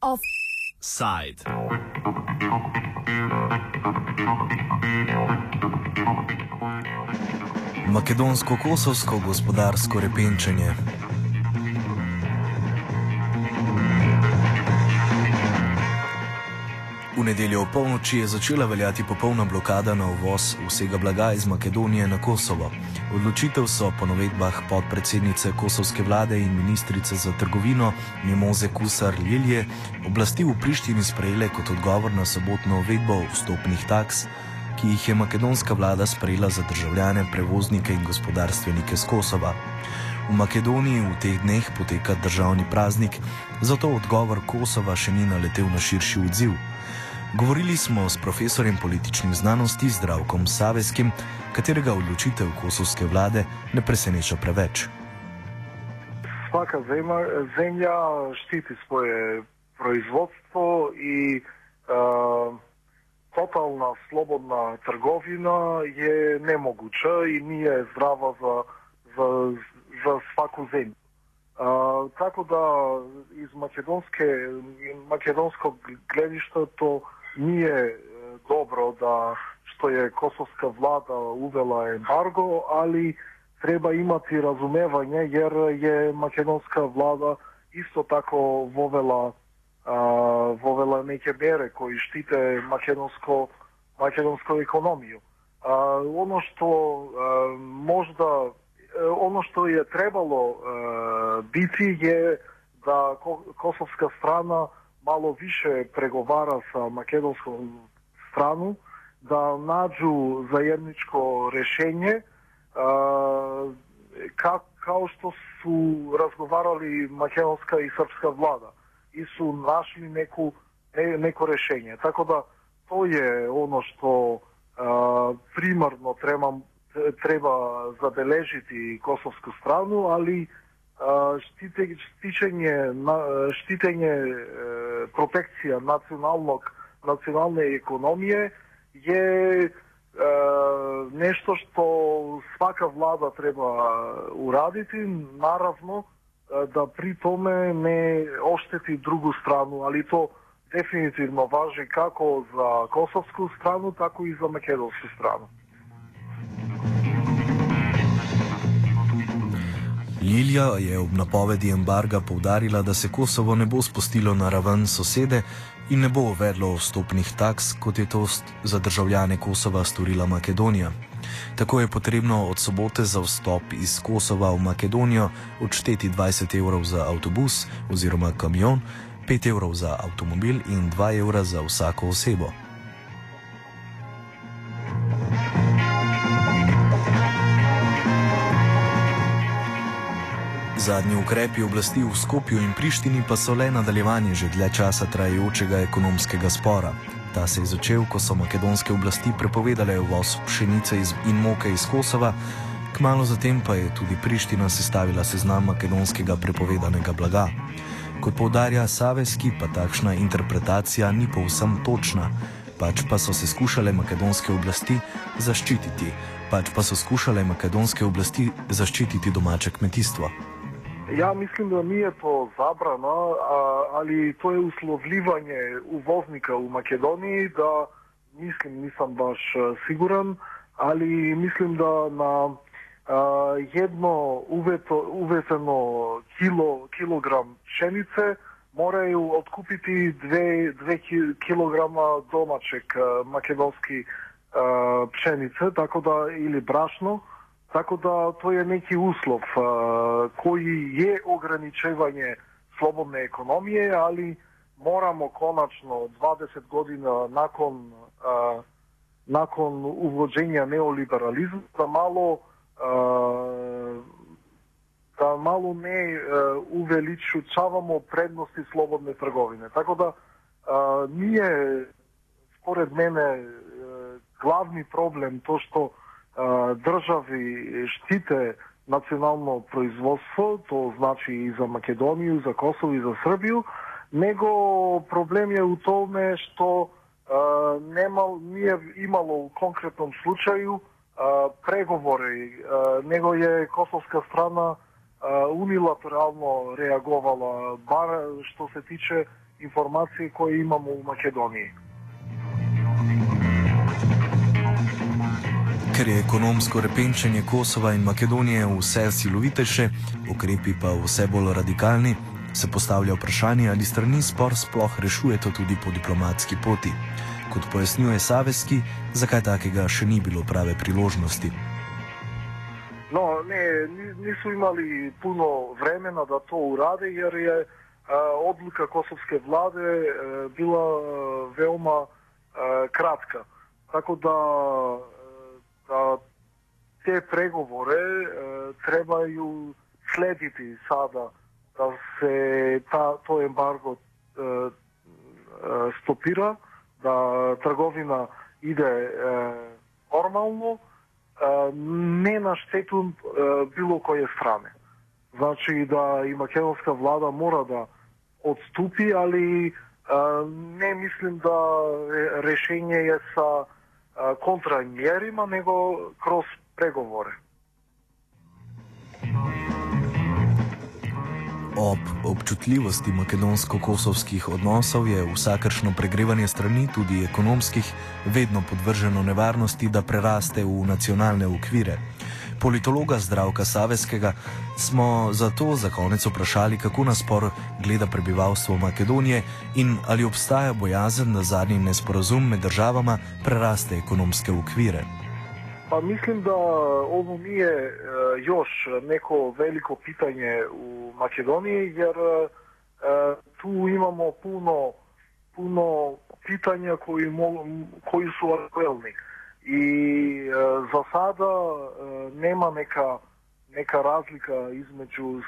Offside. Makedonsko-kosovsko gospodarsko repenčenje. V nedeljo v polnoči je začela veljati popolna blokada na uvoz vsega blaga iz Makedonije na Kosovo. Odločitev so po navedbah podpredsednice kosovske vlade in ministrice za trgovino Mimoze Kusar Lilje oblasti v Prištini sprejele kot odgovor na sobotno uvedbo vstopnih taks, ki jih je makedonska vlada sprejela za državljane, prevoznike in gospodarstvenike z Kosova. V Makedoniji v teh dneh poteka državni praznik, zato odgovor Kosova še ni naletel na širši odziv. Govorili smo s profesorjem političnih znanosti Zdravkom Saveskim, katerega odločitev kosovske vlade ne preseneča preveč. Svaka zemlja, štiti svoje proizvodstvo i uh, totalna slobodna trgovina je nemoguća i nije zdrava za, za, za svaku zemlju. Uh, tako da iz makedonske, makedonskog gledišta to Ние добро да што е косовска влада увела ембарго, али треба имати разумевање jer е македонска влада исто тако вовела а, вовела неке мере кои штите македонско македонско економију. Оно што а, можда оно што е требало а, бити е да косовска страна мало више преговара со македонска страна да најду заедничко решение како као што су разговарали македонска и српска влада и су нашли неку неко решение Така да тоа е оно што примарно треба треба забележити косовска страна, али штитење, штитење, протекција националног, национална економија е нешто што свака влада треба урадити, наравно да при томе не оштети другу страну, али то дефинитивно важи како за косовску страну, тако и за македонску страну. Lilja je ob napovedi embarga povdarila, da se Kosovo ne bo spustilo na raven sosede in ne bo uvedlo vstopnih taks, kot je to za državljane Kosova storila Makedonija. Tako je potrebno od sobote za vstop iz Kosova v Makedonijo odšteti 20 evrov za avtobus oziroma kamion, 5 evrov za avtomobil in 2 evra za vsako osebo. Zadnji ukrepi oblasti v Skopju in Prištini pa so le nadaljevanje že dlje časa trajajočega ekonomskega spora. Ta se je začel, ko so makedonske oblasti prepovedale uvoz pšenice in moke iz Kosova, kmalo zatem pa je tudi Priština sestavila seznam makedonskega prepovedanega blaga. Kot povdarja Saveski, pa takšna interpretacija ni povsem točna, pač pa so se skušale makedonske oblasti zaščititi, pač pa so skušale makedonske oblasti zaščititi domače kmetijstvo. Ја мислим да ми е по забрана, а, али тоа е условливање увозника у Македонија да мислим, не нисам баш сигурен, али мислим да на а, едно увето, увесено кило, килограм пшенице морају откупити 2 2 килограма домачек македонски а, така да или брашно, Така да тоа е неки услов кој е ограничување слободна економија, али морамо конечно 20 година након а, након увоđenja неолиберализма да мало а, да мало не а, увеличуваме предности слободне трговине. Така да а, ние според мене главни проблем тоа што држави штите национално производство, то значи и за Македонија, за Косово и за Србију, него проблем е у томе што немал, ние имало у конкретном случају а, преговори, него е косовска страна унилатерално реаговала, бар што се тиче информации кои имамо у Македонија. Ker je ekonomsko repenčenje Kosova in Makedonije vse silovitejše, ukrepi pa vse bolj radikalni, se postavlja vprašanje, ali strani spor sploh rešujete tudi po diplomatski poti. Kot pojasnjuje Saveski, zakaj takega še ni bilo prave priložnosti. No, ne, nisu imali puno vremena da to urade, jer je a, odluka kosovske vlade a, bila a, veoma a, kratka. Tako da да те преговори требају следити сада да се та, тој ембарго стопира, да трговина иде нормално, не на штету било које стране. Значи да и македонска влада мора да отступи, али не мислим да решение е са kontramjerima nego kroz pregovore. Ob občutljivosti makedonsko-kosovskih odnosov je vsakršno pregrevanje strani, tudi ekonomskih, vedno podvrženo nevarnosti, da preraste v nacionalne okvire politologa Zdravka Saveskega, smo zato za konec vprašali, kako na spor gleda prebivalstvo Makedonije in ali obstaja bojazen, da zadnji nesporazum med državama preraste ekonomske okvire. Pa mislim, da ovo nije uh, još neko veliko pitanje u Makedoniji, jer uh, tu imamo puno, puno pitanja koji, koji su aktuelni. И за сада нема нека нека разлика измеѓу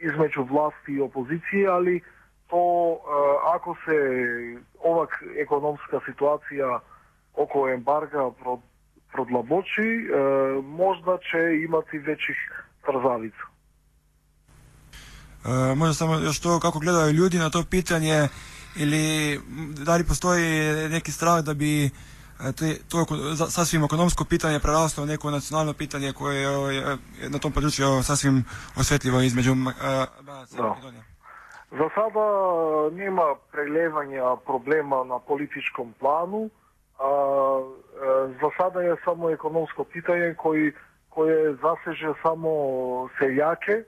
измеѓу власт и опозиција, али то ако се овак економска ситуација околу ембарга прод продлабочи, можда ќе имат и веќи трзавица. Може само што како гледаат луѓе на тоа питање или дали постои неки страх да би bi to sasvim ekonomsko pitanje preraslo u neko nacionalno pitanje koje je na tom području sasvim osjetljivo između Albanaca i Makedonije. Za sada nema prelevanja problema na političkom planu. A, za sada je samo ekonomsko pitanje koji, koje zaseže samo seljake,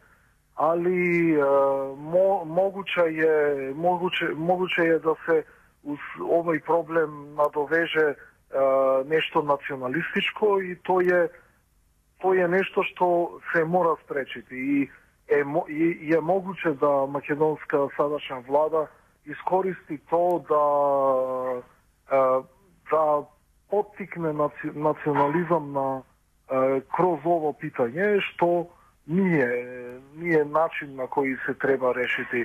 ali mo, moguće, je, moguće, moguće je da se uz ovaj problem nadoveže нешто националистичко и тоа е тоа е нешто што се мора спречити. И е и е могуче да македонска садашна влада искористи тоа да да поттикне национализам на кроз ово питање што ние ние начин на кој се треба решити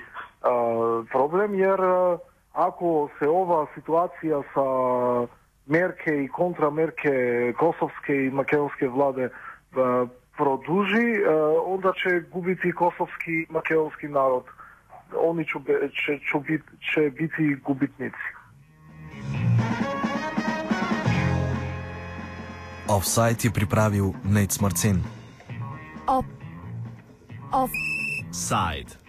проблем јер ако се ова ситуација са мерке и контрамерке косовске и македонске владе продужи, онда ќе губити косовски и македонски народ. Они ќе, ќе, ќе, бит, ќе бити губитници. Офсайт je pripravil Nate Smarcen. Off. Off. Side.